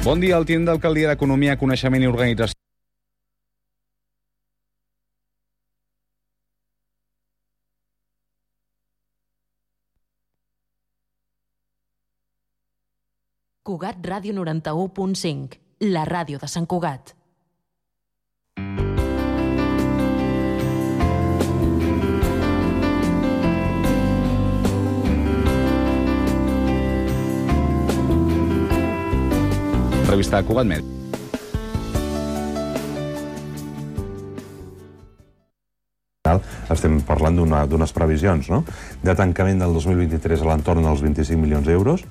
Bon dia, el tinent d'Alcaldia d'Economia, Coneixement i Organització. Cugat Ràdio 91.5, la ràdio de Sant Cugat. Revista de Cugat Med. estem parlant d'unes previsions no? de tancament del 2023 a l'entorn dels 25 milions d'euros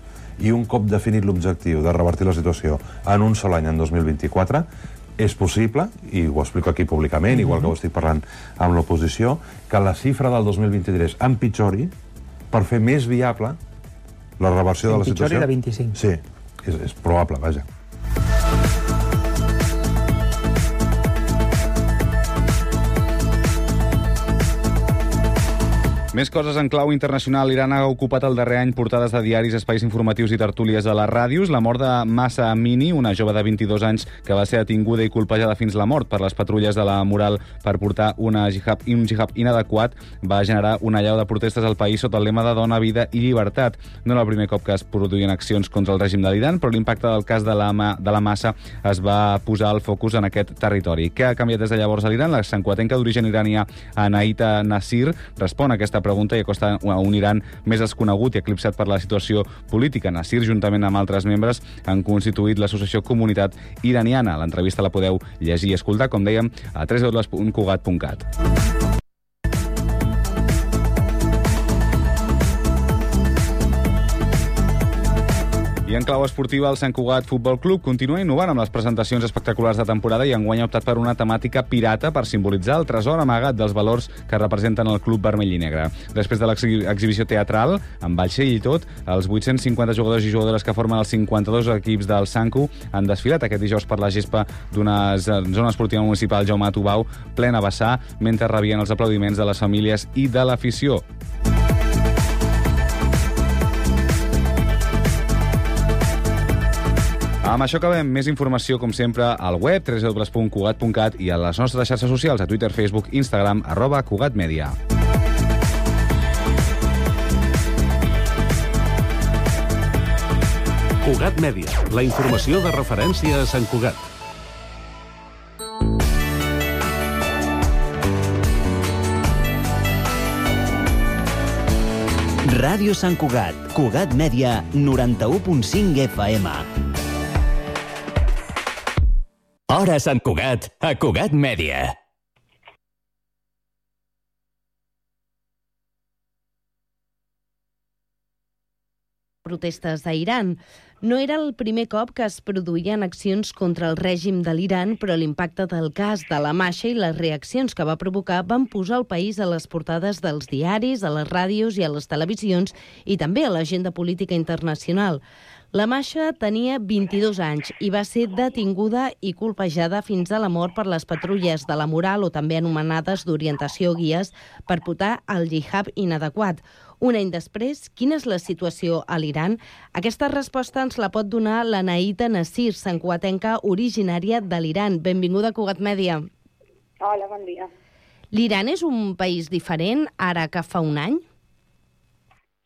i un cop definit l'objectiu de revertir la situació en un sol any, en 2024, és possible, i ho explico aquí públicament, igual que ho estic parlant amb l'oposició, que la xifra del 2023 empitjori per fer més viable la reversió de la Empitjori situació. de 25. Sí, és, és probable, vaja. Més coses en clau internacional. Iran ha ocupat el darrer any portades de diaris, espais informatius i tertúlies de les ràdios. La mort de Massa Amini, una jove de 22 anys que va ser detinguda i colpejada fins la mort per les patrulles de la moral per portar una jihad, un jihad inadequat, va generar una llau de protestes al país sota el lema de dona, vida i llibertat. No era el primer cop que es produïen accions contra el règim de l'Iran, però l'impacte del cas de la, de la massa es va posar el focus en aquest territori. Què ha canviat des de llavors a l'Iran? La sanquatenca d'origen iranià Anaïta Nasir respon a aquesta pregunta i acosta a un Iran més desconegut i eclipsat per la situació política. Nasir, juntament amb altres membres, han constituït l'associació Comunitat Iraniana. L'entrevista la podeu llegir i escoltar, com dèiem, a www.cugat.cat. I en clau esportiva, el Sant Cugat Futbol Club continua innovant amb les presentacions espectaculars de temporada i enguany ha optat per una temàtica pirata per simbolitzar el tresor amagat dels valors que representen el club vermell i negre. Després de l'exhibició teatral, amb vaixell i tot, els 850 jugadors i jugadores que formen els 52 equips del Sancu han desfilat aquest dijous per la gespa d'una zona esportiva municipal Jaume Tubau, plena vessar, mentre rebien els aplaudiments de les famílies i de l'afició. Amb això acabem. Més informació, com sempre, al web www.cugat.cat i a les nostres xarxes socials, a Twitter, Facebook, Instagram, arroba cugatmedia. Cugat Mèdia, la informació de referència a Sant Cugat. Ràdio Sant Cugat, Cugat Mèdia, 91.5 FM. Hora Sant Cugat, a Cugat Mèdia. protestes a Iran. No era el primer cop que es produïen accions contra el règim de l'Iran, però l'impacte del cas de la Masha i les reaccions que va provocar van posar el país a les portades dels diaris, a les ràdios i a les televisions i també a l'agenda política internacional. La Masha tenia 22 anys i va ser detinguda i colpejada fins a la mort per les patrulles de la moral o també anomenades d'orientació guies per portar el jihad inadequat. Un any després, quina és la situació a l'Iran? Aquesta resposta ens la pot donar la Naïta Nassir, sancuatenca originària de l'Iran. Benvinguda a Cugat Mèdia. Hola, bon dia. L'Iran és un país diferent ara que fa un any?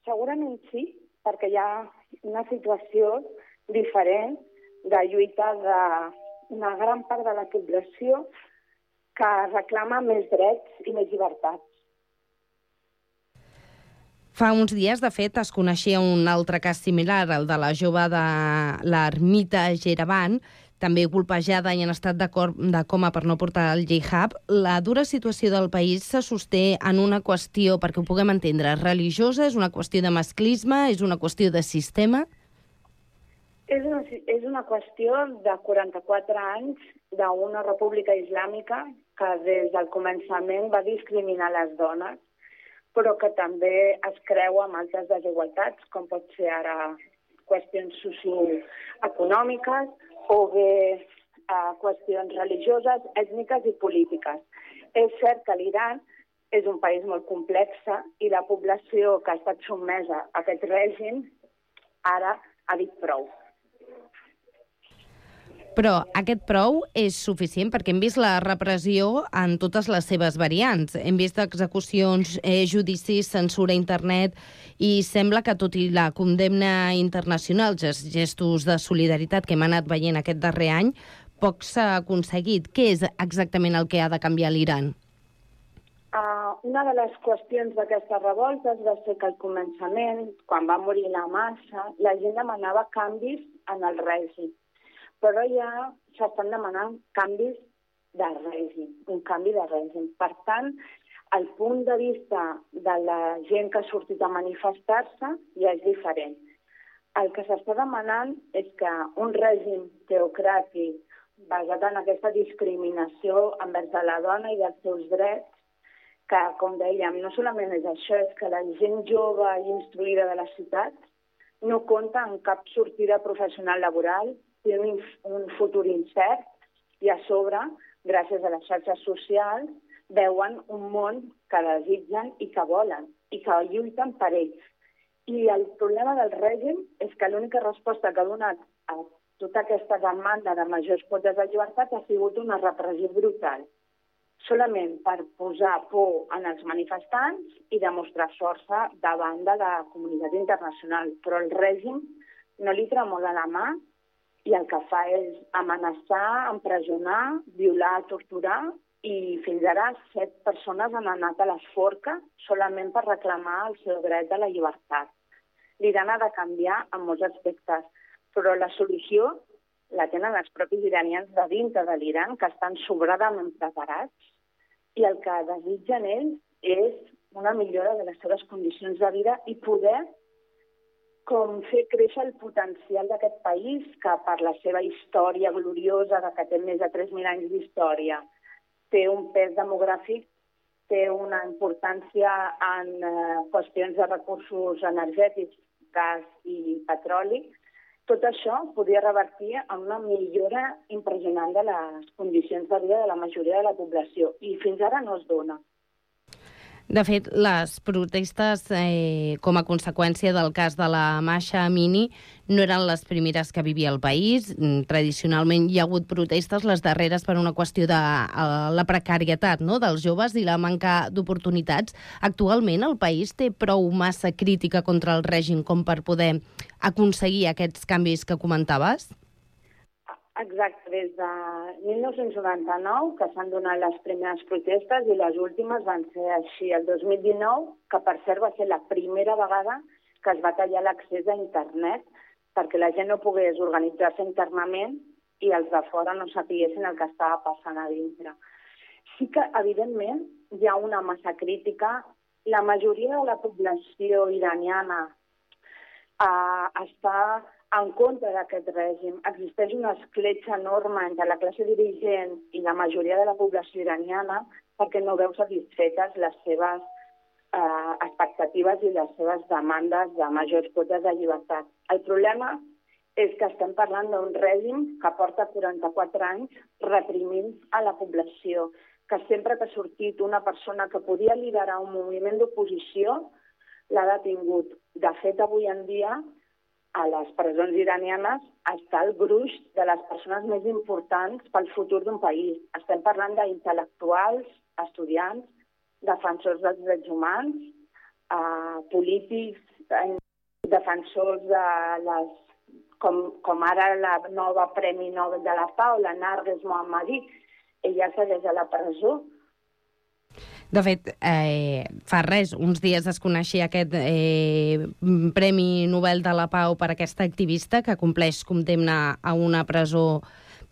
Segurament sí, perquè ha una situació diferent de lluita d'una gran part de la població que reclama més drets i més llibertats. Fa uns dies, de fet, es coneixia un altre cas similar, el de la jove de l'ermita Geravan, també colpejada i en estat de, cor de coma per no portar el jihad. La dura situació del país se sosté en una qüestió, perquè ho puguem entendre, religiosa, és una qüestió de masclisme, és una qüestió de sistema? És una, és una qüestió de 44 anys d'una república islàmica que des del començament va discriminar les dones, però que també es creu amb altres desigualtats, com pot ser ara qüestions socioeconòmiques o bé eh, qüestions religioses, ètniques i polítiques. És cert que l'Iran és un país molt complex i la població que ha estat sotmesa a aquest règim ara ha dit prou. Però aquest prou és suficient perquè hem vist la repressió en totes les seves variants. Hem vist execucions, eh, judicis, censura a internet i sembla que tot i la condemna internacional, els gestos de solidaritat que hem anat veient aquest darrer any, poc s'ha aconseguit. Què és exactament el que ha de canviar l'Iran? Uh, una de les qüestions d'aquestes revoltes va ser que al començament, quan va morir la massa, la gent demanava canvis en el règim però ja s'estan demanant canvis de règim, un canvi de règim. Per tant, el punt de vista de la gent que ha sortit a manifestar-se ja és diferent. El que s'està demanant és que un règim teocràtic basat en aquesta discriminació envers de la dona i dels seus drets, que, com dèiem, no solament és això, és que la gent jove i instruïda de la ciutat no compta en cap sortida professional laboral, un, un futur incert i a sobre, gràcies a les xarxes socials, veuen un món que desitgen i que volen i que lluiten per ells. I el problema del règim és que l'única resposta que ha donat a tota aquesta demanda de majors quotes de llibertat ha sigut una repressió brutal, solament per posar por en els manifestants i demostrar força davant de la comunitat internacional. Però el règim no li tremola la mà i el que fa és amenaçar, empresonar, violar, torturar i fins ara set persones han anat a la forca solament per reclamar el seu dret a la llibertat. L'Iran ha de canviar en molts aspectes, però la solució la tenen els propis iranians de dintre de l'Iran, que estan sobradament preparats, i el que desitgen ells és una millora de les seves condicions de vida i poder com fer créixer el potencial d'aquest país, que per la seva història gloriosa, que té més de 3.000 anys d'història, té un pes demogràfic, té una importància en eh, qüestions de recursos energètics, gas i petroli, tot això podria revertir en una millora impressionant de les condicions de vida de la majoria de la població i fins ara no es dona. De fet, les protestes, eh, com a conseqüència del cas de la Masha Amini, no eren les primeres que vivia el país. Mm, tradicionalment hi ha hagut protestes, les darreres per una qüestió de uh, la precarietat no? dels joves i la manca d'oportunitats. Actualment el país té prou massa crítica contra el règim com per poder aconseguir aquests canvis que comentaves? Exacte, des de 1999 que s'han donat les primeres protestes i les últimes van ser així el 2019, que per cert va ser la primera vegada que es va tallar l'accés a internet perquè la gent no pogués organitzar-se internament i els de fora no sapiguessin el que estava passant a dintre. Sí que, evidentment, hi ha una massa crítica. La majoria de la població iraniana eh, està en contra d'aquest règim. Existeix una escletxa enorme entre la classe dirigent i la majoria de la població iraniana perquè no veu satisfetes les seves eh, expectatives i les seves demandes de majors quotes de llibertat. El problema és que estem parlant d'un règim que porta 44 anys reprimint a la població, que sempre que ha sortit una persona que podia liderar un moviment d'oposició l'ha detingut. De fet, avui en dia a les presons iranianes està el gruix de les persones més importants pel futur d'un país. Estem parlant d'intel·lectuals, estudiants, defensors dels drets humans, eh, polítics, eh, defensors de les, com, com ara la nova Premi Nobel de la Pau, la Narges Mohammadi, ella segueix a la presó de fet, eh, fa res, uns dies es coneixia aquest eh, Premi Nobel de la Pau per aquesta activista que compleix condemna a una presó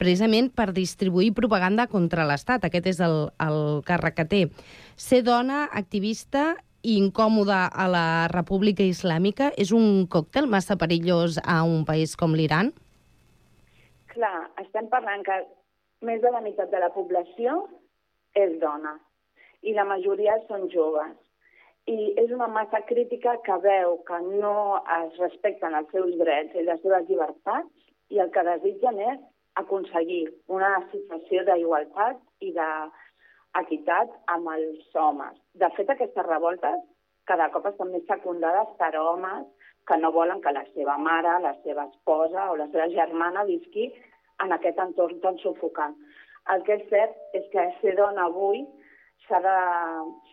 precisament per distribuir propaganda contra l'Estat. Aquest és el, el càrrec que té. Ser dona, activista i incòmoda a la República Islàmica és un còctel massa perillós a un país com l'Iran? Clar, estem parlant que més de la meitat de la població és dona i la majoria són joves. I és una massa crítica que veu que no es respecten els seus drets i les seves llibertats i el que desitgen és aconseguir una situació d'igualtat i d'equitat amb els homes. De fet, aquestes revoltes cada cop estan més secundades per homes que no volen que la seva mare, la seva esposa o la seva germana visqui en aquest entorn tan sufocant. El que és cert és que ser dona avui de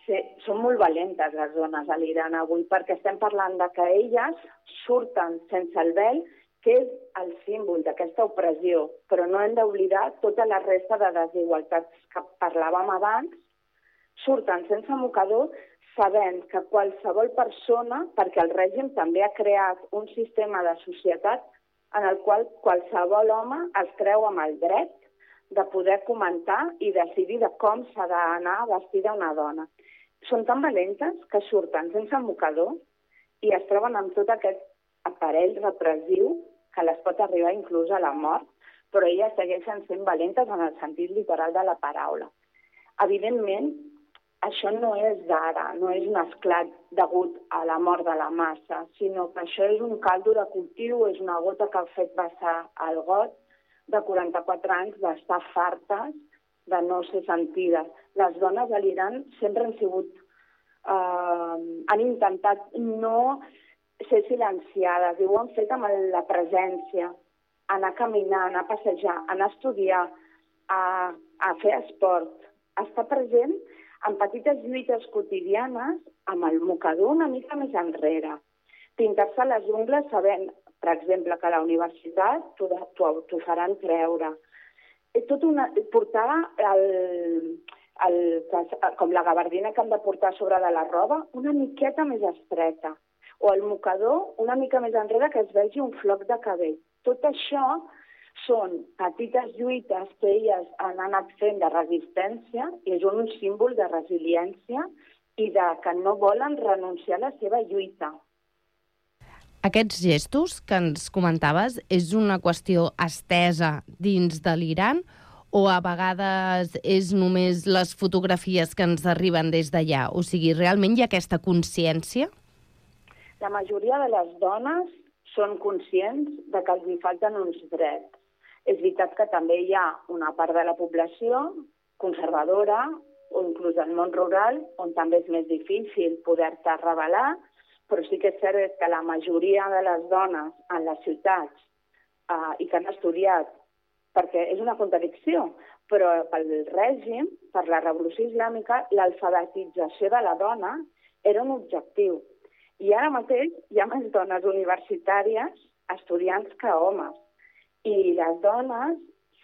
ser... Són molt valentes les dones a l'Iran avui, perquè estem parlant de que elles surten sense el vel, que és el símbol d'aquesta opressió, però no hem d'oblidar tota la resta de desigualtats que parlàvem abans, surten sense mocador sabent que qualsevol persona, perquè el règim també ha creat un sistema de societat en el qual qualsevol home es creu amb el dret de poder comentar i decidir de com s'ha d'anar vestida una dona. Són tan valentes que surten sense mocador i es troben amb tot aquest aparell repressiu que les pot arribar inclús a la mort, però elles segueixen sent valentes en el sentit literal de la paraula. Evidentment, això no és d'ara, no és un esclat degut a la mort de la massa, sinó que això és un caldo de cultiu, és una gota que ha fet vessar el got de 44 anys d'estar fartes de no ser sentides. Les dones a l'Iran sempre han sigut, eh, han intentat no ser silenciades i ho han fet amb la presència, anar a caminar, anar a passejar, anar a estudiar, a, a fer esport, estar present en petites lluites quotidianes amb el mocador una mica més enrere. Pintar-se les ungles sabent, per exemple, que a la universitat t'ho faran treure. És tot una, portar el, el, com la gabardina que han de portar sobre de la roba una miqueta més estreta o el mocador una mica més enrere que es vegi un floc de cabell. Tot això són petites lluites que elles han anat fent de resistència i és un símbol de resiliència i de que no volen renunciar a la seva lluita. Aquests gestos que ens comentaves és una qüestió estesa dins de l'Iran o a vegades és només les fotografies que ens arriben des d'allà? O sigui, realment hi ha aquesta consciència? La majoria de les dones són conscients de que els hi falten uns drets és veritat que també hi ha una part de la població conservadora o inclús del món rural on també és més difícil poder-te revelar, però sí que és cert que la majoria de les dones en les ciutats eh, i que han estudiat, perquè és una contradicció, però pel règim, per la revolució islàmica, l'alfabetització de la dona era un objectiu. I ara mateix hi ha més dones universitàries estudiants que homes i les dones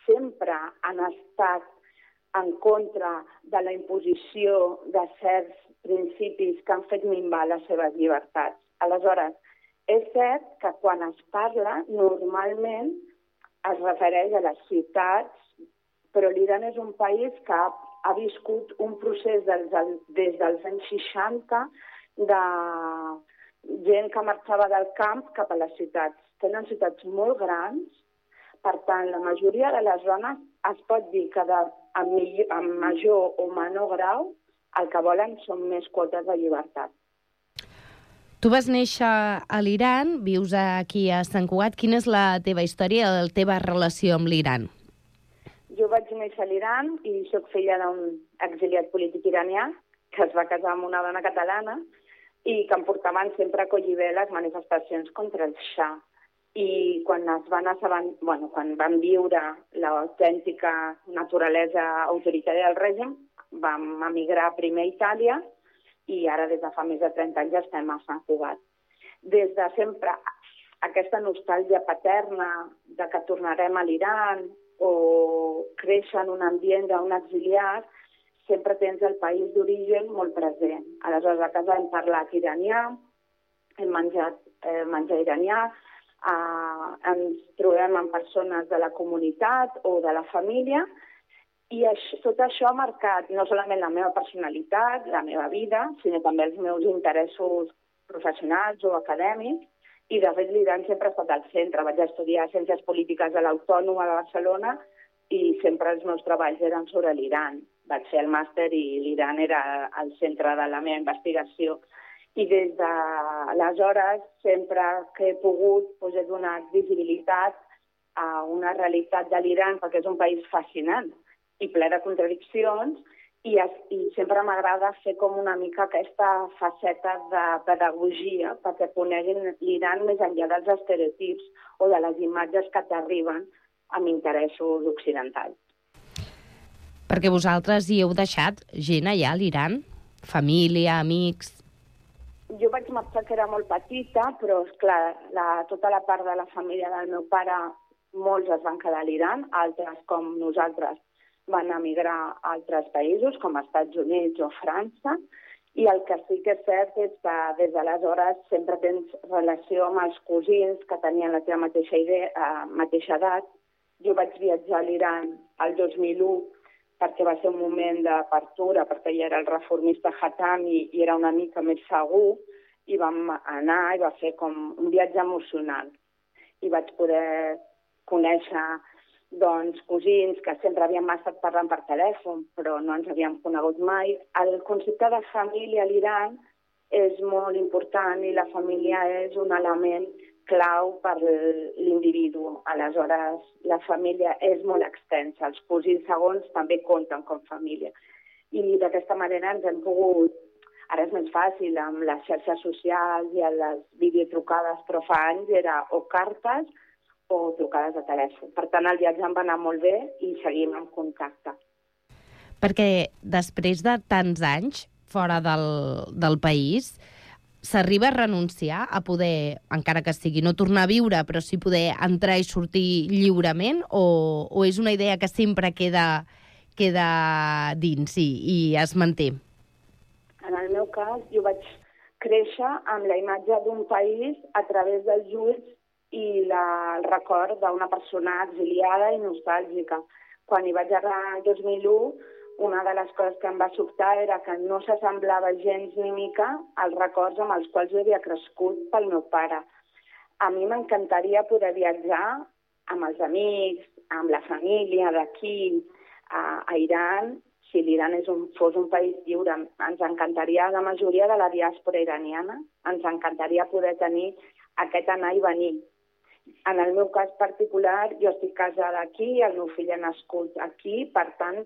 sempre han estat en contra de la imposició de certs principis que han fet minvar les seves llibertats. Aleshores, és cert que quan es parla, normalment es refereix a les ciutats, però l'Iran és un país que ha, ha viscut un procés dels, des dels anys 60 de gent que marxava del camp cap a les ciutats. Tenen ciutats molt grans, per tant, la majoria de les dones es pot dir que de, en, millor, en major o menor grau el que volen són més quotes de llibertat. Tu vas néixer a l'Iran, vius aquí a Sant Cugat. Quina és la teva història, la teva relació amb l'Iran? Jo vaig néixer a l'Iran i sóc filla d'un exiliat polític iranià que es va casar amb una dona catalana i que em portaven sempre a collir bé les manifestacions contra el Shah i quan es van assabent, bueno, quan van viure l'autèntica naturalesa autoritària del règim, vam emigrar primer a Itàlia i ara des de fa més de 30 anys estem a Sant Cugat. Des de sempre aquesta nostàlgia paterna de que tornarem a l'Iran o créixer en un ambient d'un exiliat, sempre tens el país d'origen molt present. Aleshores, a casa hem parlat iranià, hem menjat eh, menjar iranià, eh, ens trobem amb persones de la comunitat o de la família i això, tot això ha marcat no solament la meva personalitat, la meva vida, sinó també els meus interessos professionals o acadèmics, i de fet l'Iran sempre ha estat al centre. Vaig estudiar Ciències Polítiques a l'Autònoma de Barcelona i sempre els meus treballs eren sobre l'Iran. Vaig fer el màster i l'Iran era al centre de la meva investigació i des d'aleshores, sempre que he pogut, doncs he donat visibilitat a una realitat de l'Iran, perquè és un país fascinant i ple de contradiccions, i, es, i sempre m'agrada fer com una mica aquesta faceta de pedagogia perquè coneguin l'Iran més enllà dels estereotips o de les imatges que t'arriben amb interessos occidentals. Perquè vosaltres hi heu deixat gent allà a l'Iran? Família, amics... Jo vaig marxar que era molt petita, però, és clar, la, tota la part de la família del meu pare, molts es van quedar a l'Iran, altres, com nosaltres, van emigrar a altres països, com Estats Units o França, i el que sí que és cert és que des d'aleshores sempre tens relació amb els cosins que tenien la teva mateixa, idea, eh, mateixa edat. Jo vaig viatjar a l'Iran el 2001 perquè va ser un moment d'apertura, perquè ja era el reformista Hatami i era una mica més segur, i vam anar i va fer com un viatge emocional. I vaig poder conèixer doncs, cosins que sempre havíem estat parlant per telèfon, però no ens havíem conegut mai. El concepte de família a l'Iran és molt important i la família és un element clau per l'individu. Aleshores, la família és molt extensa. Els cosins segons també compten com família. I d'aquesta manera ens hem pogut... Ara és més fàcil amb les xarxes socials i les videotrucades, però fa anys era o cartes o trucades de telèfon. Per tant, el viatge em va anar molt bé i seguim en contacte. Perquè després de tants anys fora del, del país, s'arriba a renunciar a poder, encara que sigui no tornar a viure, però sí poder entrar i sortir lliurement, o, o és una idea que sempre queda, queda dins i, i es manté? En el meu cas, jo vaig créixer amb la imatge d'un país a través dels ulls i la, el record d'una persona exiliada i nostàlgica. Quan hi vaig arribar el 2001, una de les coses que em va sobtar era que no s'assemblava gens ni mica als records amb els quals jo havia crescut pel meu pare. A mi m'encantaria poder viatjar amb els amics, amb la família d'aquí, a, a Iran, si l'Iran un, fos un país lliure. Ens encantaria, la majoria de la diàspora iraniana, ens encantaria poder tenir aquest anar i venir. En el meu cas particular, jo estic casada aquí, el meu fill ha nascut aquí, per tant,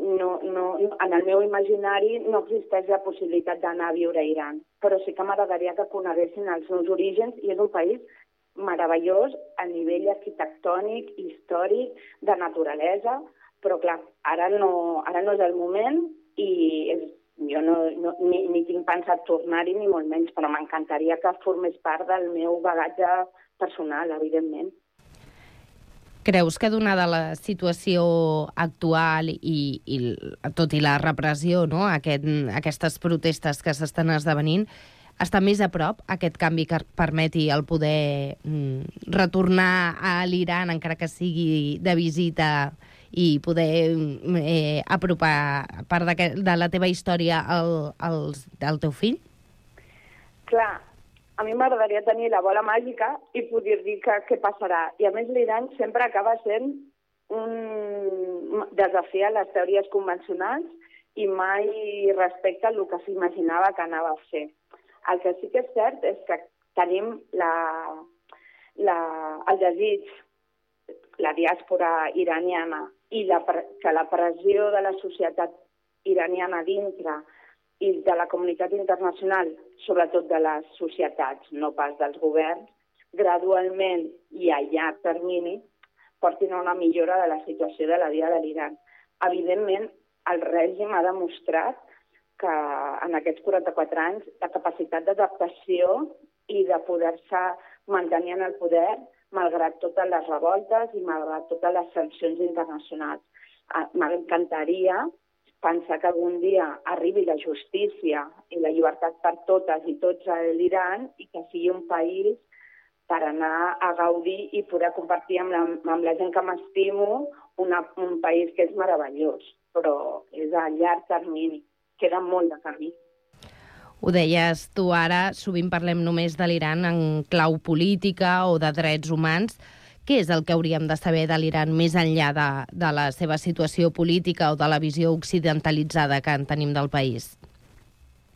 no, no, en el meu imaginari no existeix la possibilitat d'anar a viure a Iran, però sí que m'agradaria que coneguessin els meus orígens i és un país meravellós a nivell arquitectònic, històric, de naturalesa, però clar, ara no, ara no és el moment i és, jo no, no, ni, ni tinc pensat tornar-hi ni molt menys, però m'encantaria que formés part del meu bagatge personal, evidentment. Creus que donada la situació actual i, i tot i la repressió, no? Aquest, aquestes protestes que s'estan esdevenint, està més a prop aquest canvi que permeti el poder mm, retornar a l'Iran, encara que sigui de visita, i poder mm, eh, apropar part de, de la teva història al, al, al teu fill? Clar, a mi m'agradaria tenir la bola màgica i poder dir que què passarà. I a més l'Iran sempre acaba sent un desafiar les teories convencionals i mai respecta el que s'imaginava que anava a fer. El que sí que és cert és que tenim la, la, el desig, la diàspora iraniana, i la, que la pressió de la societat iraniana dintre i de la comunitat internacional, sobretot de les societats, no pas dels governs, gradualment i a llarg termini portin a una millora de la situació de la vida de l'Iran. Evidentment, el règim ha demostrat que en aquests 44 anys la capacitat d'adaptació i de poder-se mantenir en el poder malgrat totes les revoltes i malgrat totes les sancions internacionals. Ah, m'encantaria pensar que algun dia arribi la justícia i la llibertat per totes i tots a l'Iran i que sigui un país per anar a gaudir i poder compartir amb la, amb la gent que m'estimo un país que és meravellós, però és a llarg termini. Queda molt de camí. Ho deies tu ara, sovint parlem només de l'Iran en clau política o de drets humans, què és el que hauríem de saber de l'Iran més enllà de, de la seva situació política o de la visió occidentalitzada que en tenim del país?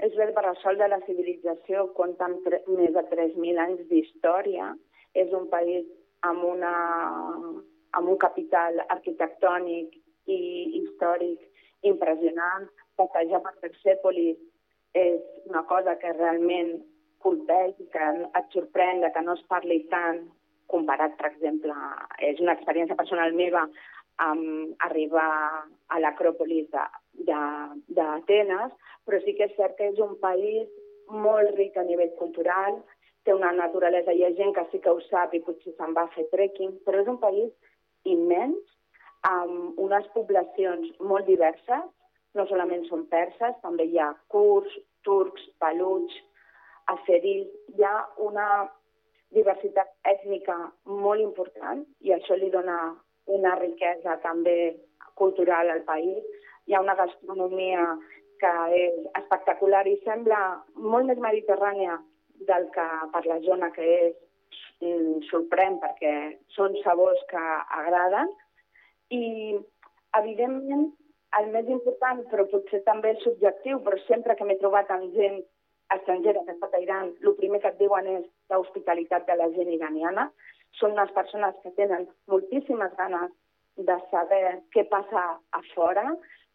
És bé, per sol de la civilització compta amb més de 3.000 anys d'història. És un país amb, una, amb un capital arquitectònic i històric impressionant. Passejar per Persèpolis és una cosa que realment colpeix, que et sorprèn que no es parli tant comparat, per exemple, és una experiència personal meva um, arribar a l'Acròpolis d'Atenes, però sí que és cert que és un país molt ric a nivell cultural, té una naturalesa, hi ha gent que sí que ho sap i potser se'n va a fer trekking, però és un país immens, amb unes poblacions molt diverses, no solament són perses, també hi ha kurds, turcs, paluts, asserils, hi ha una diversitat ètnica molt important i això li dona una riquesa també cultural al país. Hi ha una gastronomia que és espectacular i sembla molt més mediterrània del que per la zona que és mm, sorprèn perquè són sabors que agraden i evidentment el més important, però potser també el subjectiu, però sempre que m'he trobat amb gent estrangera que ha estat a Iran, el primer que et diuen és l'hospitalitat de la gent iraniana. Són unes persones que tenen moltíssimes ganes de saber què passa a fora,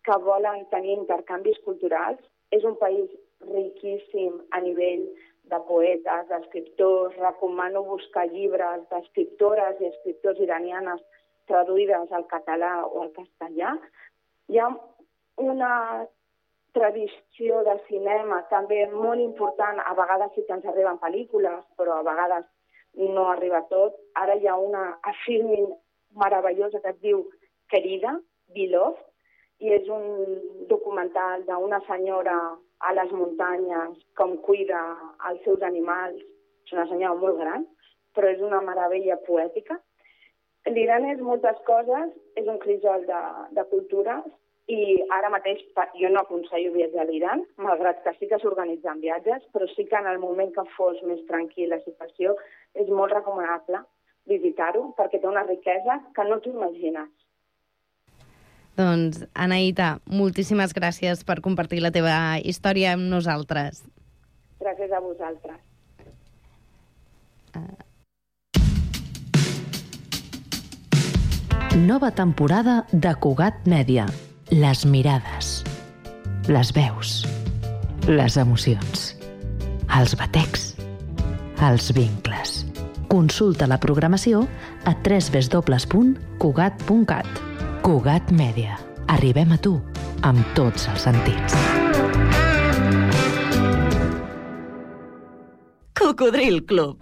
que volen tenir intercanvis culturals. És un país riquíssim a nivell de poetes, d'escriptors. Recomano buscar llibres d'escriptores i escriptors iranianes traduïdes al català o al castellà. Hi ha una tradició de cinema també molt important. A vegades sí que ens arriben pel·lícules, però a vegades no arriba tot. Ara hi ha una a filming meravellosa que es diu Querida, Beloved, i és un documental d'una senyora a les muntanyes com cuida els seus animals. És una senyora molt gran, però és una meravella poètica. L'Iran és moltes coses, és un crisol de, de cultures i ara mateix jo no aconsello viatjar a l'Iran, malgrat que sí que s'organitzen viatges, però sí que en el moment que fos més tranquil la situació és molt recomanable visitar-ho perquè té una riquesa que no t'ho imagines. Doncs, Anaïta, moltíssimes gràcies per compartir la teva història amb nosaltres. Gràcies a vosaltres. Nova temporada de Cugat Mèdia. Les mirades, les veus, les emocions, els batecs, els vincles. Consulta la programació a www.cugat.cat. Cugat Mèdia. Arribem a tu amb tots els sentits. Cocodril Club.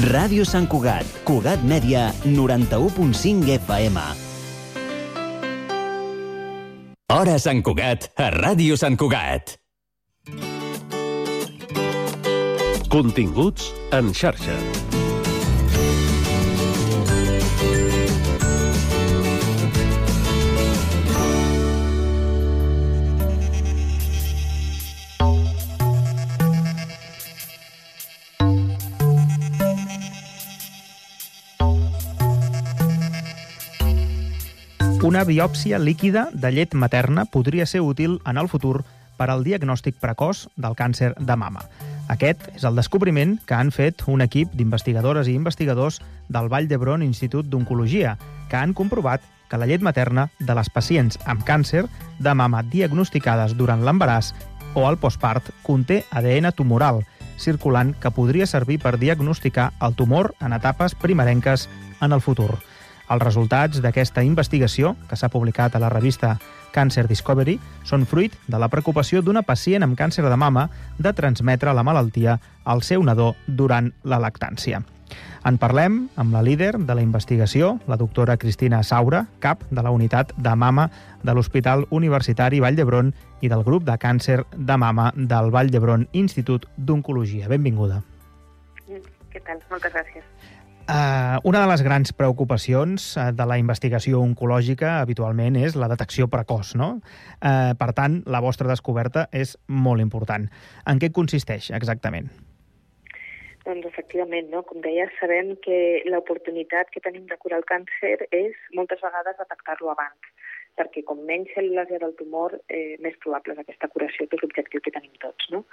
Ràdio Sant Cugat, Cugat Mèdia, 91.5 FM. Hora Sant Cugat, a Ràdio Sant Cugat. Continguts en xarxa. Una biòpsia líquida de llet materna podria ser útil en el futur per al diagnòstic precoç del càncer de mama. Aquest és el descobriment que han fet un equip d'investigadores i investigadors del Vall d'Hebron Institut d'Oncologia, que han comprovat que la llet materna de les pacients amb càncer de mama diagnosticades durant l'embaràs o el postpart conté ADN tumoral, circulant que podria servir per diagnosticar el tumor en etapes primerenques en el futur. Els resultats d'aquesta investigació, que s'ha publicat a la revista Cancer Discovery, són fruit de la preocupació d'una pacient amb càncer de mama de transmetre la malaltia al seu nadó durant la lactància. En parlem amb la líder de la investigació, la doctora Cristina Saura, cap de la unitat de mama de l'Hospital Universitari Vall d'Hebron i del grup de càncer de mama del Vall d'Hebron Institut d'Oncologia. Benvinguda. Què tal? Moltes gràcies. Uh, una de les grans preocupacions uh, de la investigació oncològica habitualment és la detecció precoç, no? Uh, per tant, la vostra descoberta és molt important. En què consisteix exactament? Doncs efectivament, no? com deia, sabem que l'oportunitat que tenim de curar el càncer és moltes vegades detectar-lo abans, perquè com menys cèl·lules hi ha del tumor, eh, més probable és aquesta curació, que és l'objectiu que tenim tots. No?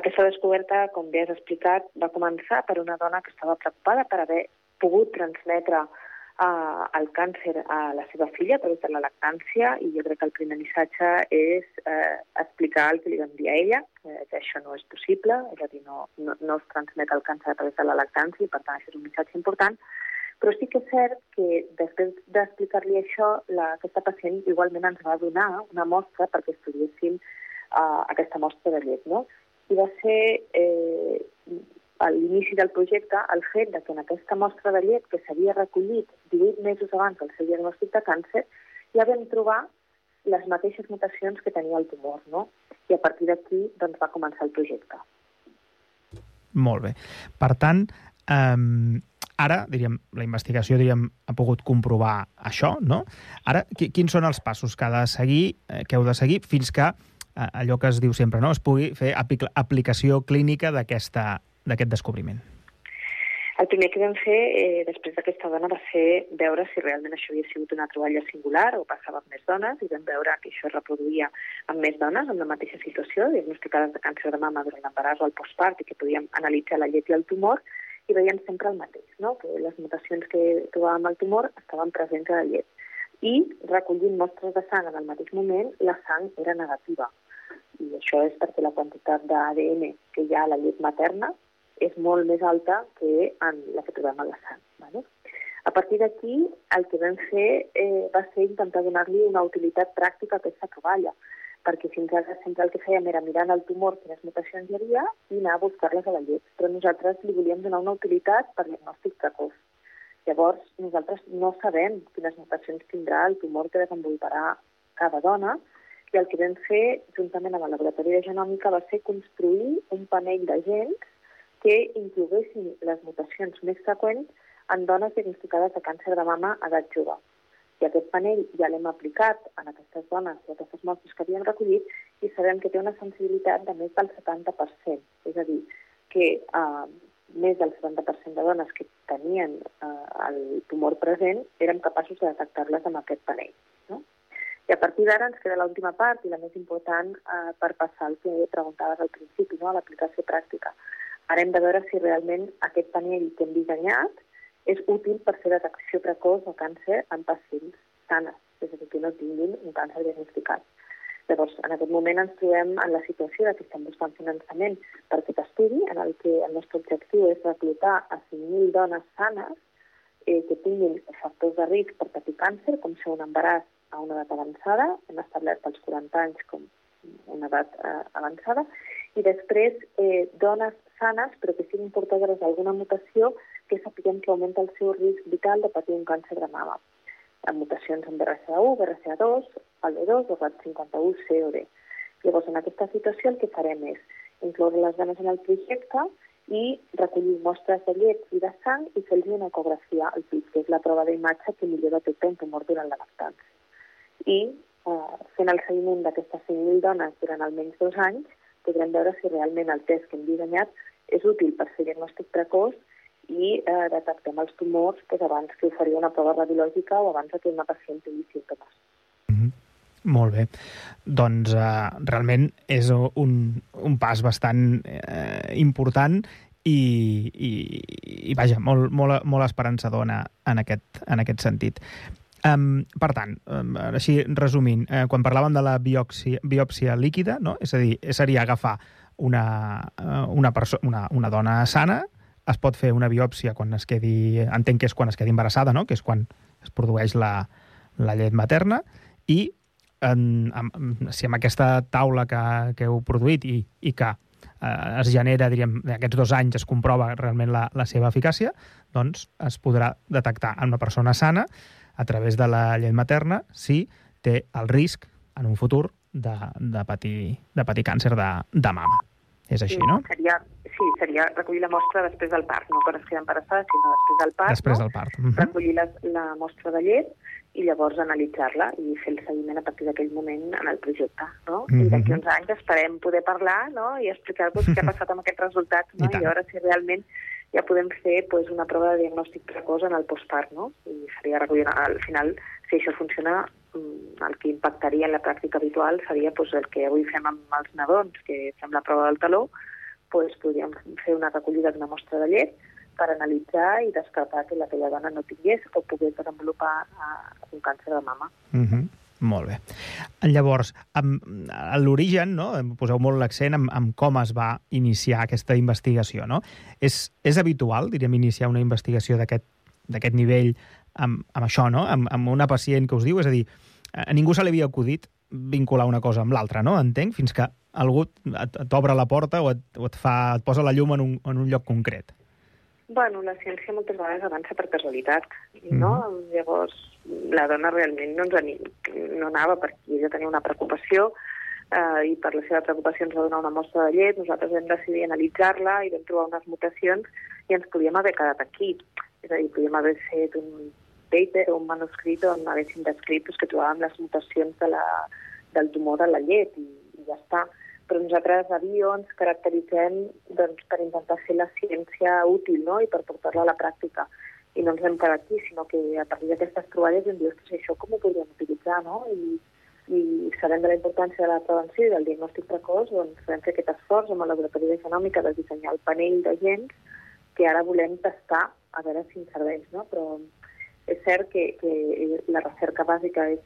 Aquesta descoberta, com bé has explicat, va començar per una dona que estava preocupada per haver pogut transmetre uh, el càncer a la seva filla a través de la lactància i jo crec que el primer missatge és eh, explicar el que li vam dir a ella, eh, que això no és possible, és a dir, no, no, no es transmet el càncer a través de la lactància i per tant això és un missatge important, però sí que és cert que després d'explicar-li això, la, aquesta pacient igualment ens va donar una mostra perquè estudiéssim uh, aquesta mostra de llet, no? I va ser eh, a l'inici del projecte el fet de que en aquesta mostra de llet que s'havia recollit 18 mesos abans del seu diagnòstic de càncer ja vam trobar les mateixes mutacions que tenia el tumor, no? I a partir d'aquí doncs, va començar el projecte. Molt bé. Per tant, eh, ara, diríem, la investigació diríem, ha pogut comprovar això, no? Ara, quins són els passos que ha de seguir, eh, que heu de seguir fins que eh, allò que es diu sempre, no? es pugui fer aplicació clínica d'aquest descobriment? El primer que vam fer eh, després d'aquesta dona va ser veure si realment això havia sigut una troballa singular o passava amb més dones i vam veure que això es reproduïa amb més dones amb la mateixa situació, diagnosticades de càncer de mama durant l'embaràs o el postpart i que podíem analitzar la llet i el tumor i veiem sempre el mateix, no? que les mutacions que trobàvem al tumor estaven presents a la llet. I recollint mostres de sang en el mateix moment, la sang era negativa. I això és perquè la quantitat d'ADN que hi ha a la llet materna és molt més alta que en la que trobem a la sang. Vale? A partir d'aquí, el que vam fer eh, va ser intentar donar-li una utilitat pràctica a aquesta troballa, perquè fins ara sempre el que fèiem era mirar el tumor quines mutacions hi havia i anar a buscar-les a la llet, però nosaltres li volíem donar una utilitat per diagnòstic precoç. Llavors, nosaltres no sabem quines mutacions tindrà el tumor que desenvoluparà cada dona, i el que vam fer, juntament amb el laboratori de genòmica, va ser construir un panell de gens que incloguessin les mutacions més freqüents en dones diagnosticades de càncer de mama a edat jove. I aquest panell ja l'hem aplicat en aquestes dones i aquestes mostres que havíem recollit i sabem que té una sensibilitat de més del 70%. És a dir, que eh, més del 70% de dones que tenien eh, el tumor present érem capaços de detectar-les amb aquest panell. No? I a partir d'ara ens queda l'última part i la més important eh, per passar el que preguntaves al principi, no? l'aplicació pràctica. Ara hem de veure si realment aquest panell que hem dissenyat és útil per fer detecció precoç de càncer en pacients sanes, és a dir, que no tinguin un càncer diagnosticat. Llavors, en aquest moment ens trobem en la situació de que estem buscant finançament per aquest estudi, en el que el nostre objectiu és reclutar a 5.000 dones sanes eh, que tinguin factors de risc per patir càncer, com ser un embaràs a una edat avançada, hem establert els 40 anys com una edat eh, avançada, i després eh, dones sanes però que siguin portadores d'alguna mutació que sapiguem que augmenta el seu risc vital de patir un càncer de mama. Amb mutacions en BRCA1, BRCA2, PAL2 o RAT51C o D. Llavors, en aquesta situació el que farem és incloure les dones en el projecte i recollir mostres de llet i de sang i fer-los una ecografia al pit, que és la prova d'imatge que millor detecta un tumor durant la lactància. I eh, fent el seguiment d'aquestes 5.000 dones durant almenys dos anys, podrem veure si realment el test que hem dissenyat és útil per fer diagnòstic precoç i eh, detectem els tumors doncs, abans que oferir una prova radiològica o abans que una pacient tingui símptomes. Mm -hmm. Molt bé. Doncs eh, realment és un, un pas bastant eh, important i, i, i vaja, molt, molt, molt esperançador en, aquest, en aquest sentit. Um, per tant, um, així resumint, eh, quan parlàvem de la biòpsia, biòpsia líquida, no? és a dir, seria agafar una, uh, una, una, una dona sana, es pot fer una biòpsia quan es quedi, entenc que és quan es quedi embarassada, no? que és quan es produeix la, la llet materna, i en, en, si amb aquesta taula que, que heu produït i, i que eh, es genera, diríem, aquests dos anys es comprova realment la, la seva eficàcia, doncs es podrà detectar en una persona sana a través de la llet materna si té el risc en un futur de, de, patir, de patir càncer de, de mama. És així, sí, no? Seria, sí, seria recollir la mostra després del part, no quan es queda embarassada, sinó després del part, Després no? del part. Mhm. recollir la, la mostra de llet i llavors analitzar-la i fer el seguiment a partir d'aquell moment en el projecte, no? I Mhm. d'aquí uns anys esperem poder parlar no? i explicar-vos què ha passat amb aquests resultats no? I tant. I, veure si realment ja podem fer pues, una prova de diagnòstic precoç en el postpart, no? I seria recollir al final, si això funciona, el que impactaria en la pràctica habitual seria pues, el que avui fem amb els nadons, que fem la prova del taló, pues, podríem fer una recollida d'una mostra de llet per analitzar i descartar que aquella dona no tingués o pogués desenvolupar uh, un càncer de mama. Mhm. Molt bé. Llavors, amb, l'origen, no? poseu molt l'accent en, en com es va iniciar aquesta investigació. No? És, és habitual, diríem, iniciar una investigació d'aquest nivell amb, amb això, no? Amb, amb una pacient que us diu, és a dir, a ningú se li havia acudit vincular una cosa amb l'altra, no? Entenc, fins que algú t'obre la porta o et, o et, fa, et posa la llum en un, en un lloc concret. Bueno, la ciència moltes vegades avança per casualitat, no? Llavors, la dona realment no, ens ani- no anava perquè ella tenia una preocupació eh, i per la seva preocupació ens va donar una mostra de llet, nosaltres vam decidir analitzar-la i vam trobar unes mutacions i ens podíem haver quedat aquí. És a dir, podíem haver fet un paper o un manuscrit on haguéssim descrit doncs, que trobàvem les mutacions de la, del tumor a la llet i, i ja està. Però nosaltres a Bio ens caracteritzem doncs, per intentar fer la ciència útil no? i per portar-la a la pràctica. I no ens hem quedat aquí, sinó que a partir d'aquestes troballes dir, ostres, això com ho podríem utilitzar, no? I, i sabent de la importància de la prevenció i del diagnòstic precoç, doncs vam fer aquest esforç amb el laboratori de genòmica de dissenyar el panell de gens que ara volem tastar a veure si ens serveix, no? Però és cert que, que la recerca bàsica és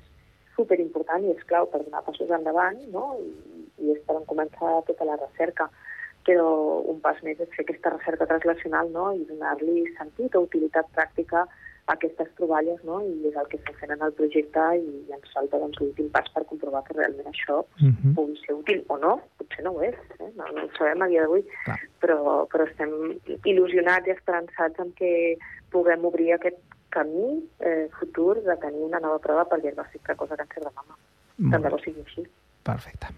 superimportant i és clau per donar passos endavant, no? I, i és per on començar tota la recerca. Però un pas més és fer aquesta recerca translacional no? i donar-li sentit o utilitat pràctica a aquestes troballes, no? i és el que estem fent en el projecte i ens falta doncs, l'últim pas per comprovar que realment això Mhm. pugui ser útil o no, potser no ho és, eh? no, no ho sabem a dia d'avui, però, però estem il·lusionats i esperançats en que puguem obrir aquest camí eh, futur de tenir una nova prova per diagnòstic precoç de càncer de mama. Tant de bo sigui així. Perfecte.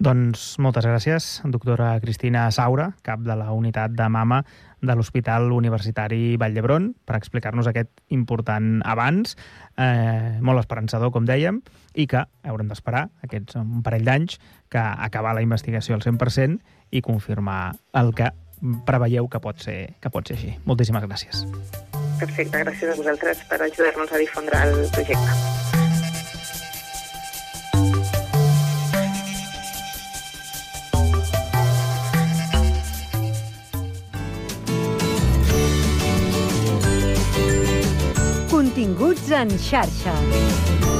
Doncs moltes gràcies, doctora Cristina Saura, cap de la unitat de mama de l'Hospital Universitari Vall d'Hebron, per explicar-nos aquest important avanç, eh, molt esperançador, com dèiem, i que haurem d'esperar aquests un parell d'anys que acabar la investigació al 100% i confirmar el que preveieu que pot ser, que pot ser així. Moltíssimes gràcies. Perfecte, gràcies a vosaltres per ajudar-nos a difondre el projecte. Continguts en xarxa.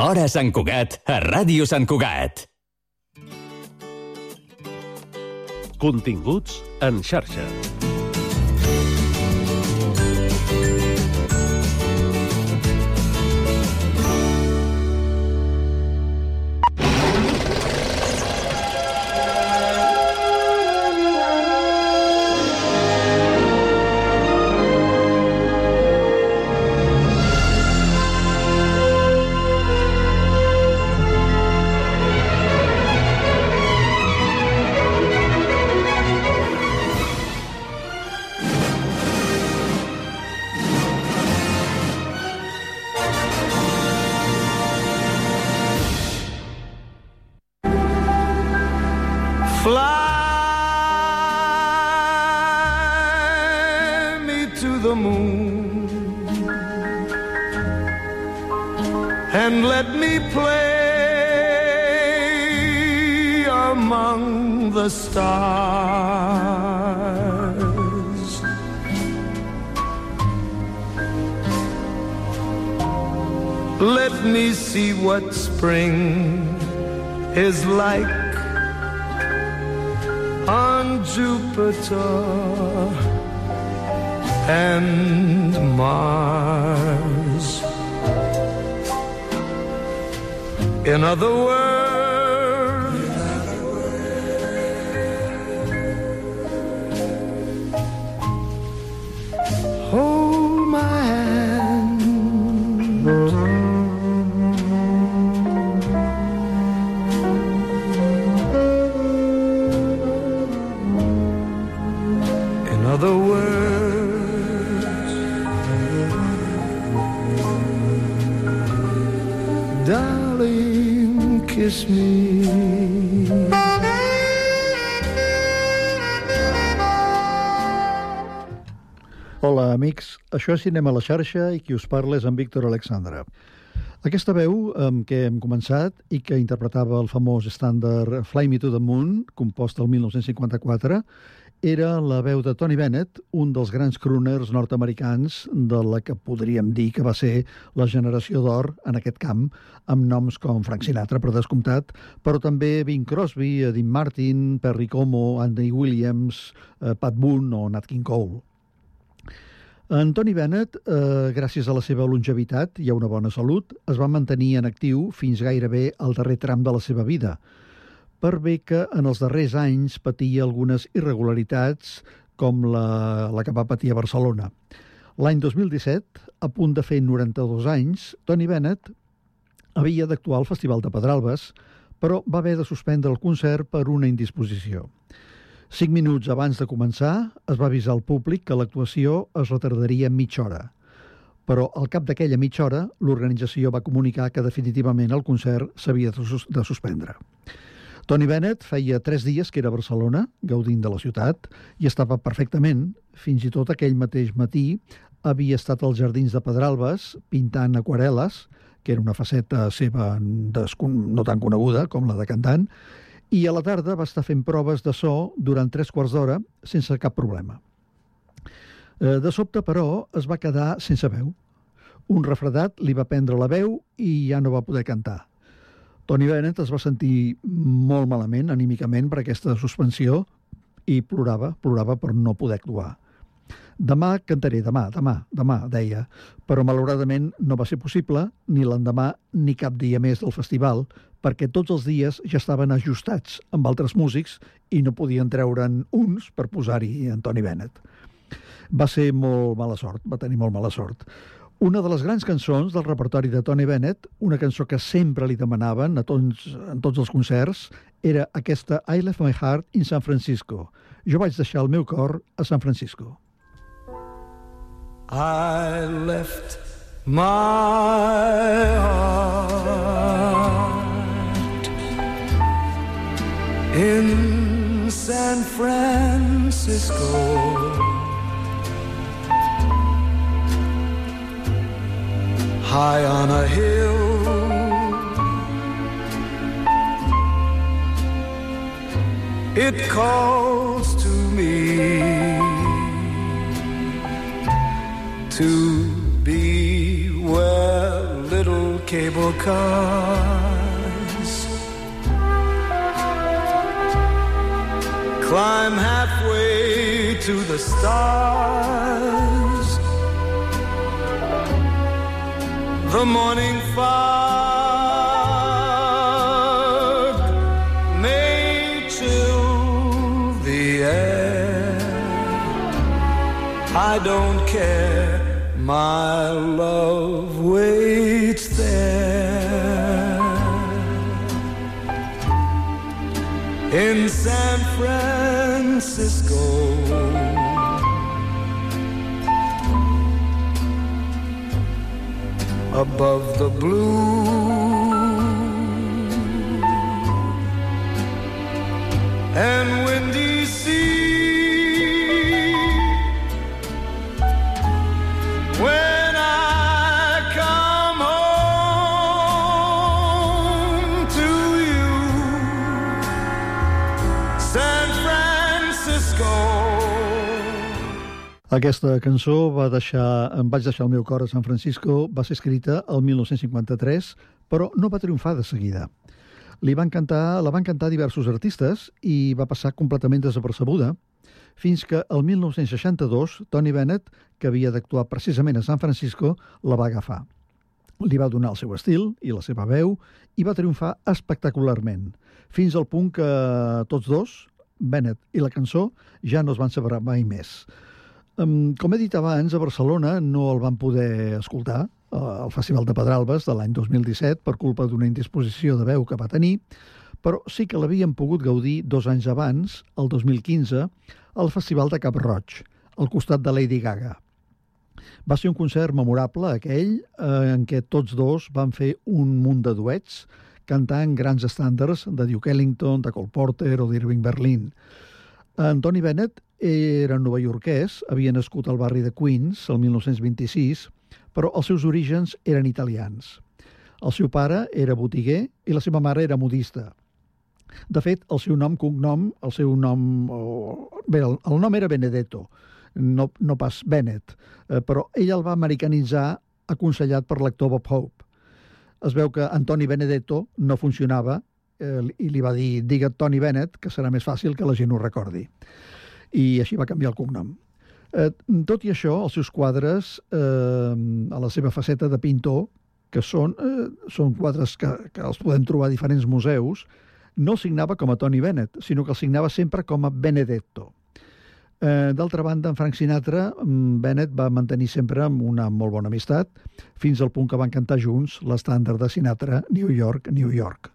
Hora Sant Cugat, a Ràdio Sant Cugat. Continguts en xarxa. What spring is like on Jupiter and Mars. In other words, Això és Cinema a la xarxa i qui us parla és en Víctor Alexandra. Aquesta veu amb què hem començat i que interpretava el famós estàndard Fly Me to the Moon, compost el 1954, era la veu de Tony Bennett, un dels grans crooners nord-americans de la que podríem dir que va ser la generació d'or en aquest camp, amb noms com Frank Sinatra, per descomptat, però també Bing Crosby, Dean Martin, Perry Como, Andy Williams, eh, Pat Boone o Nat King Cole. En Tony Bennett, eh, gràcies a la seva longevitat i a una bona salut, es va mantenir en actiu fins gairebé al darrer tram de la seva vida, per bé que en els darrers anys patia algunes irregularitats com la, la que va patir a Barcelona. L'any 2017, a punt de fer 92 anys, Tony Bennett havia d'actuar al Festival de Pedralbes, però va haver de suspendre el concert per una indisposició. Cinc minuts abans de començar, es va avisar al públic que l'actuació es retardaria mitja hora. Però al cap d'aquella mitja hora, l'organització va comunicar que definitivament el concert s'havia de, sus de suspendre. Tony Bennett feia tres dies que era a Barcelona, gaudint de la ciutat, i estava perfectament. Fins i tot aquell mateix matí havia estat als Jardins de Pedralbes pintant aquarel·les, que era una faceta seva no tan coneguda com la de cantant, i a la tarda va estar fent proves de so durant tres quarts d'hora sense cap problema. Eh, De sobte, però, es va quedar sense veu. Un refredat li va prendre la veu i ja no va poder cantar. Tony Bennett es va sentir molt malament anímicament per aquesta suspensió i plorava, plorava per no poder actuar. Demà cantaré, demà, demà, demà, deia, però malauradament no va ser possible ni l'endemà ni cap dia més del festival, perquè tots els dies ja estaven ajustats amb altres músics i no podien treure'n uns per posar-hi en Tony Bennett. Va ser molt mala sort, va tenir molt mala sort. Una de les grans cançons del repertori de Tony Bennett, una cançó que sempre li demanaven a tots, en tots els concerts, era aquesta I Left My Heart in San Francisco. Jo vaig deixar el meu cor a San Francisco. I left my heart in San Francisco. High on a hill, it calls to me to be where little cable cars climb halfway to the stars. The morning fog Above the blue Aquesta cançó va deixar, em vaig deixar el meu cor a San Francisco, va ser escrita el 1953, però no va triomfar de seguida. Li van cantar, la van cantar diversos artistes i va passar completament desapercebuda, fins que el 1962 Tony Bennett, que havia d'actuar precisament a San Francisco, la va agafar. Li va donar el seu estil i la seva veu i va triomfar espectacularment, fins al punt que tots dos, Bennett i la cançó, ja no es van separar mai més. Com he dit abans, a Barcelona no el van poder escoltar uh, al Festival de Pedralbes de l'any 2017 per culpa d'una indisposició de veu que va tenir, però sí que l'havien pogut gaudir dos anys abans, el 2015, al Festival de Cap Roig, al costat de Lady Gaga. Va ser un concert memorable, aquell, eh, en què tots dos van fer un munt de duets, cantant grans estàndards de Duke Ellington, de Cole Porter o d'Irving Berlin. Antoni Bennett era novaiorquès, havia nascut al barri de Queens el 1926, però els seus orígens eren italians. El seu pare era botiguer i la seva mare era modista. De fet, el seu nom, cognom, el seu nom... O... Bé, el, el nom era Benedetto, no, no pas Bennett, eh, però ell el va americanitzar aconsellat per l'actor Bob Hope. Es veu que Antoni Benedetto no funcionava eh, i li va dir digue Tony Bennett, que serà més fàcil que la gent ho recordi. I així va canviar el cognom. Eh, tot i això, els seus quadres, eh, a la seva faceta de pintor, que són, eh, són quadres que, que els podem trobar a diferents museus, no el signava com a Tony Bennett, sinó que el signava sempre com a Benedetto. Eh, D'altra banda, en Frank Sinatra, mm, Bennett va mantenir sempre una molt bona amistat, fins al punt que van cantar junts l'estàndard de Sinatra, New York, New York.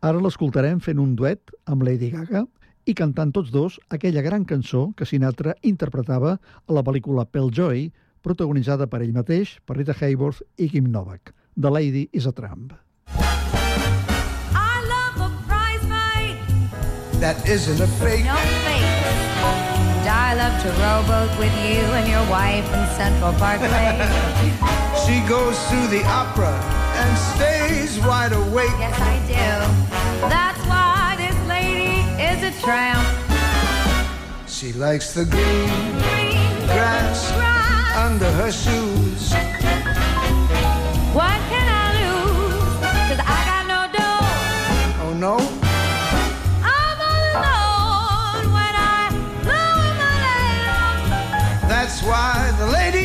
Ara l'escoltarem fent un duet amb Lady Gaga i cantant tots dos aquella gran cançó que Sinatra interpretava a la pel·lícula Pearl Joy, protagonitzada per ell mateix, per Rita Hayworth i Kim Novak. The Lady is a Tramp. I love a prize fight. That isn't a fake. No fake. And I love to rowboat with you and your wife in Central Park Lake. She goes to the opera and stays wide awake. yes, I do. Lady tramp. She likes the green grass under her shoes. What can I lose? Cause I got no dough. Oh no, I'm all alone when I blow my lamp. that's why the lady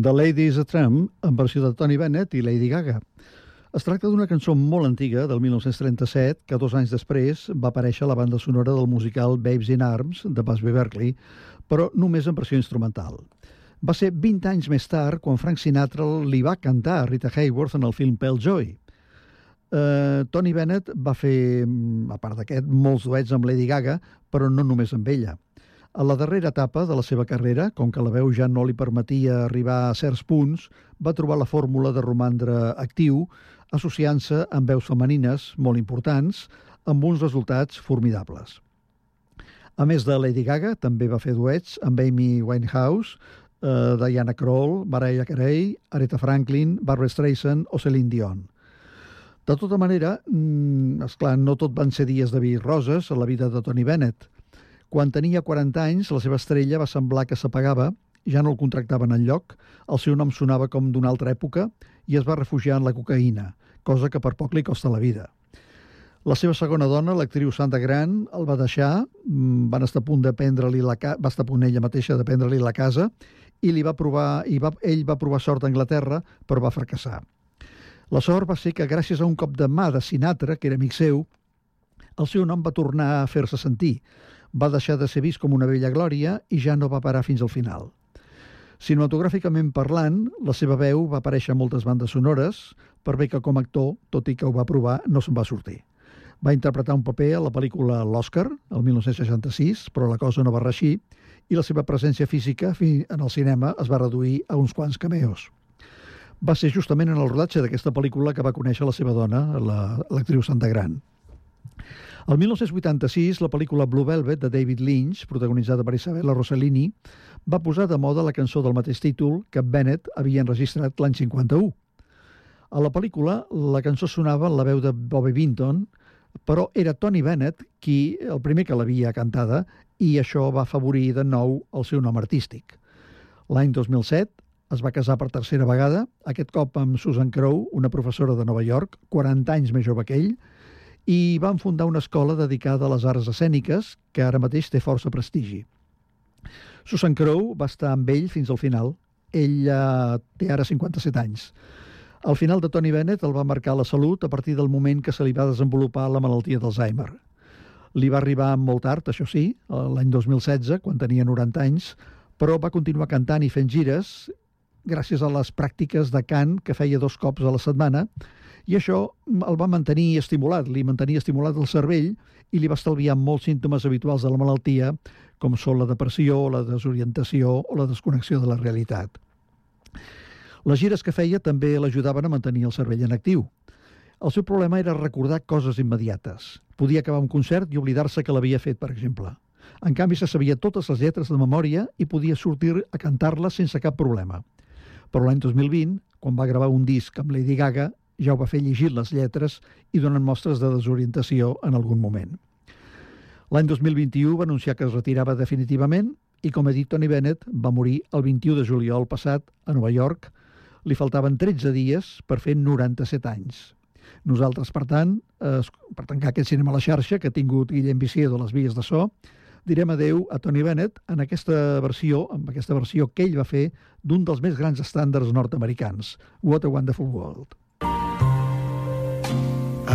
The Lady is a Tramp, en versió de Tony Bennett i Lady Gaga. Es tracta d'una cançó molt antiga, del 1937, que dos anys després va aparèixer a la banda sonora del musical Babes in Arms, de Busby Berkeley, però només en versió instrumental. Va ser 20 anys més tard quan Frank Sinatra li va cantar a Rita Hayworth en el film Pearl Joy. Uh, Tony Bennett va fer, mm, a part d'aquest, molts duets amb Lady Gaga, però no només amb ella. A la darrera etapa de la seva carrera, com que la veu ja no li permetia arribar a certs punts, va trobar la fórmula de romandre actiu, associant-se amb veus femenines molt importants, amb uns resultats formidables. A més de Lady Gaga, també va fer duets amb Amy Winehouse, eh, Diana Kroll, Mariah Carey, Aretha Franklin, Barbara Streisand o Celine Dion. De tota manera, mm, esclar, no tot van ser dies de vi roses a la vida de Tony Bennett. Quan tenia 40 anys, la seva estrella va semblar que s'apagava, ja no el contractaven en lloc, el seu nom sonava com d'una altra època i es va refugiar en la cocaïna, cosa que per poc li costa la vida. La seva segona dona, l'actriu Sandra Grant, el va deixar, mm, van estar a punt de prendre-li la va estar a punt ella mateixa de prendre-li la casa i li va provar i va, ell va provar sort a Anglaterra, però va fracassar. La sort va ser que gràcies a un cop de mà de Sinatra, que era amic seu, el seu nom va tornar a fer-se sentir. Va deixar de ser vist com una vella glòria i ja no va parar fins al final. Cinematogràficament parlant, la seva veu va aparèixer a moltes bandes sonores, per bé que com a actor, tot i que ho va provar, no se'n va sortir. Va interpretar un paper a la pel·lícula L'Oscar, el 1966, però la cosa no va reixir, i la seva presència física en el cinema es va reduir a uns quants cameos. Va ser justament en el rodatge d'aquesta pel·lícula que va conèixer la seva dona, la- l'actriu Santa Gran. El 1986, la pel·lícula Blue Velvet de David Lynch, protagonitzada per Isabella Rossellini, va posar de moda la cançó del mateix títol que Bennett havia enregistrat l'any 51. A la pel·lícula, la cançó sonava en la veu de Bobby Vinton, però era Tony Bennett qui el primer que l'havia cantada i això va afavorir de nou el seu nom artístic. L'any 2007 es va casar per tercera vegada, aquest cop amb Susan Crowe, una professora de Nova York, 40 anys més jove que ell, i van fundar una escola dedicada a les arts escèniques que ara mateix té força prestigi. Susan Crowe va estar amb ell fins al final. Ell eh, té ara 57 anys. Al final de Tony Bennett el va marcar la salut a partir del moment que se li va desenvolupar la malaltia d'Alzheimer. Li va arribar molt tard, això sí, l'any 2016, quan tenia 90 anys, però va continuar cantant i fent gires gràcies a les pràctiques de cant que feia dos cops a la setmana i això el va mantenir estimulat, li mantenia estimulat el cervell i li va estalviar molts símptomes habituals de la malaltia, com són la depressió, la desorientació o la desconnexió de la realitat. Les gires que feia també l'ajudaven a mantenir el cervell en actiu. El seu problema era recordar coses immediates. Podia acabar un concert i oblidar-se que l'havia fet, per exemple. En canvi, se sabia totes les lletres de memòria i podia sortir a cantar-les sense cap problema. Però l'any 2020, quan va gravar un disc amb Lady Gaga, ja ho va fer llegir les lletres i donant mostres de desorientació en algun moment. L'any 2021 va anunciar que es retirava definitivament i, com ha dit Tony Bennett, va morir el 21 de juliol passat a Nova York. Li faltaven 13 dies per fer 97 anys. Nosaltres, per tant, eh, per tancar aquest cinema a la xarxa que ha tingut Guillem Viciedo a les vies de so, direm adeu a Tony Bennett en aquesta versió, amb aquesta versió que ell va fer d'un dels més grans estàndards nord-americans, What a Wonderful World.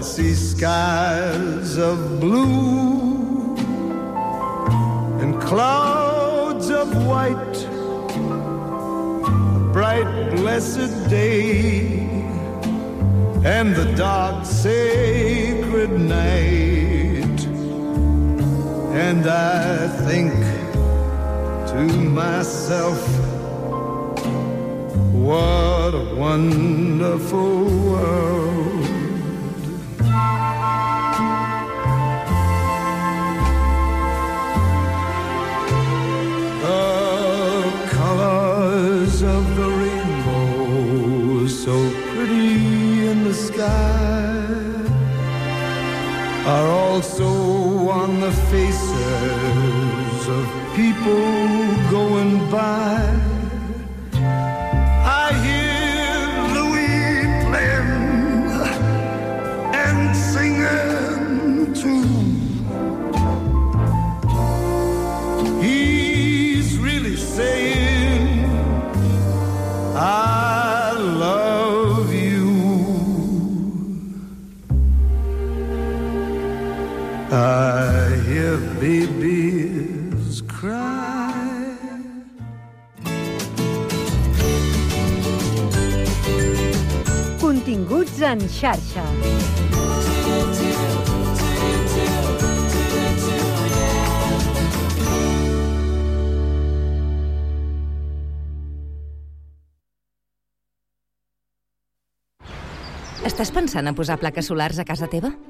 I see skies of blue and clouds of white, a bright, blessed day, and the dark, sacred night. And I think to myself, what a wonderful world. Faces of people going by. En xarxa. Estàs pensant en posar plaques solars a casa teva?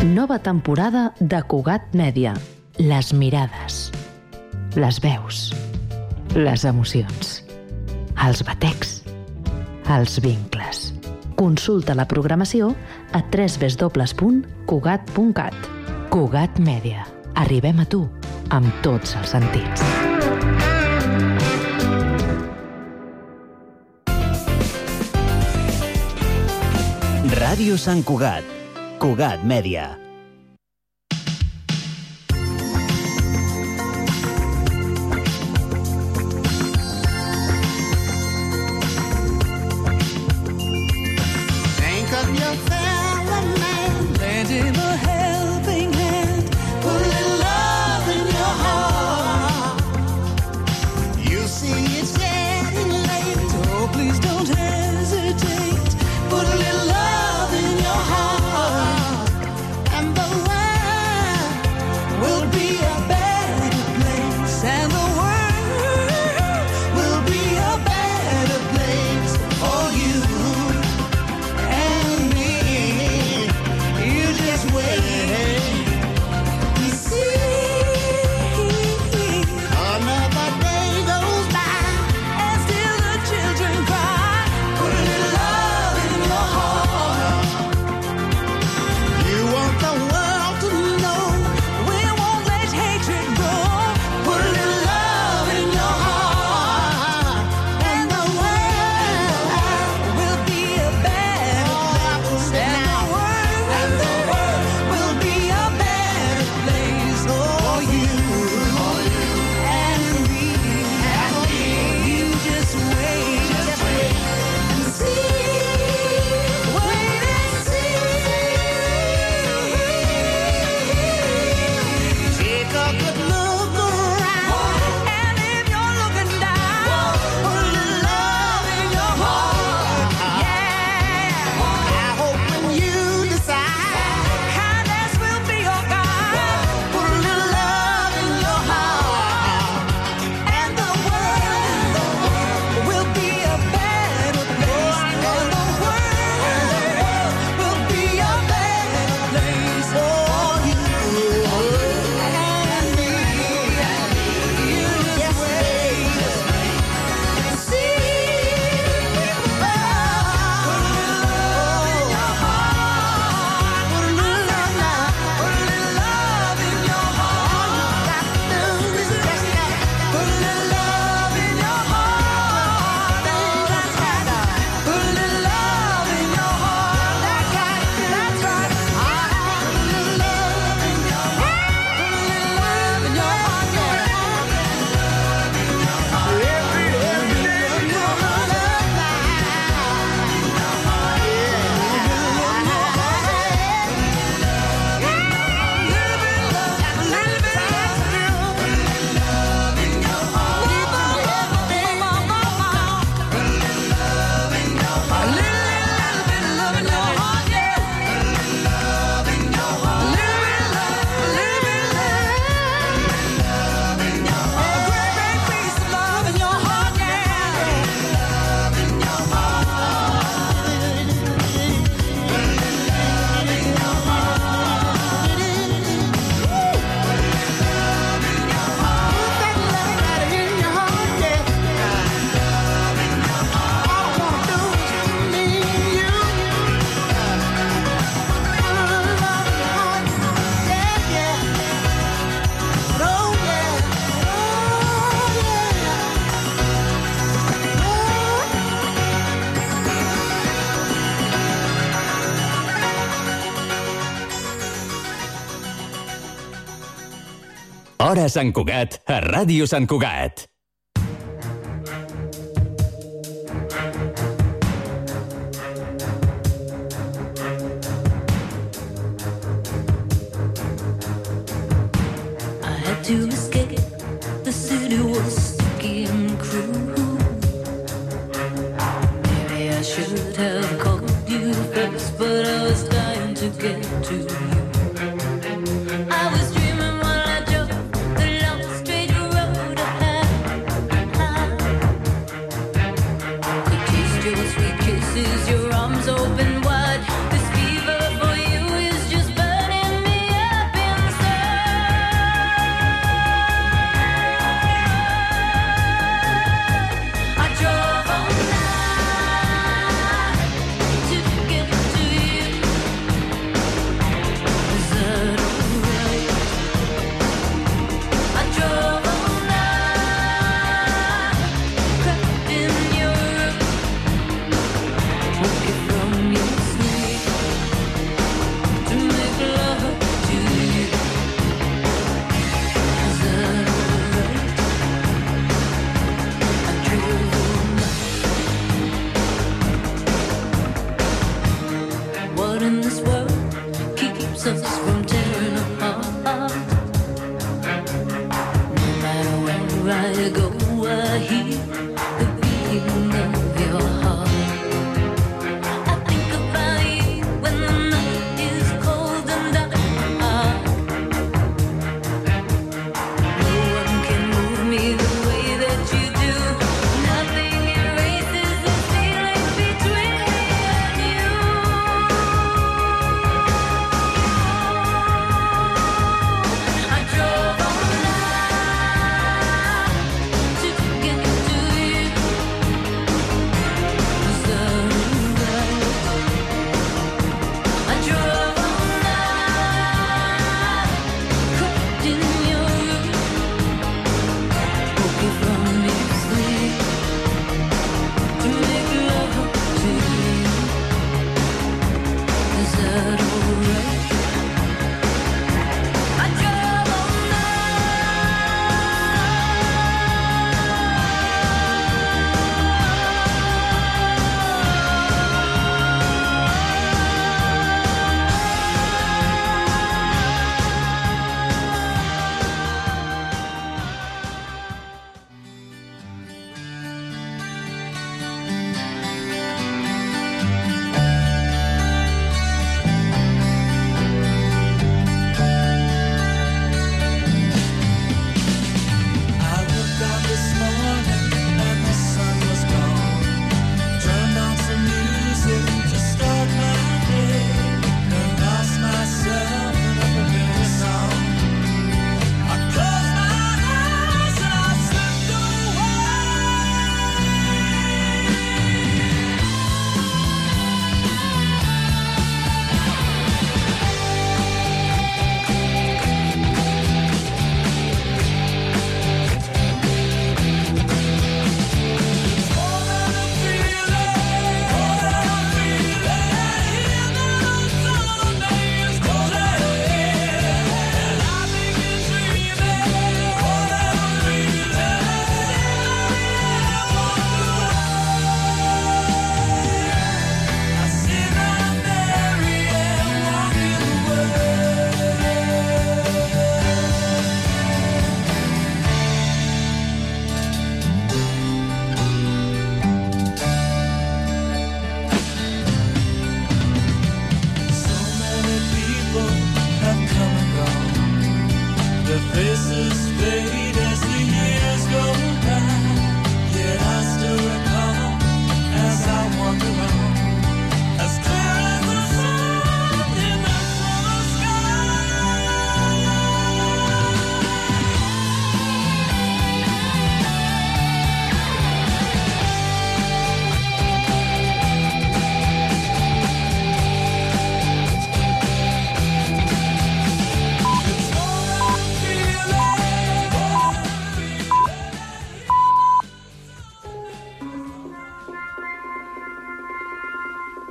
Nova temporada de Cugat Mèdia. Les mirades, les veus, les emocions, els batecs, els vincles. Consulta la programació a www.cugat.cat. Cugat Mèdia. Arribem a tu amb tots els sentits. Ràdio Sant Cugat. Cugat Mèdia. Sant Cugat, a Ràdio Sant Cugat.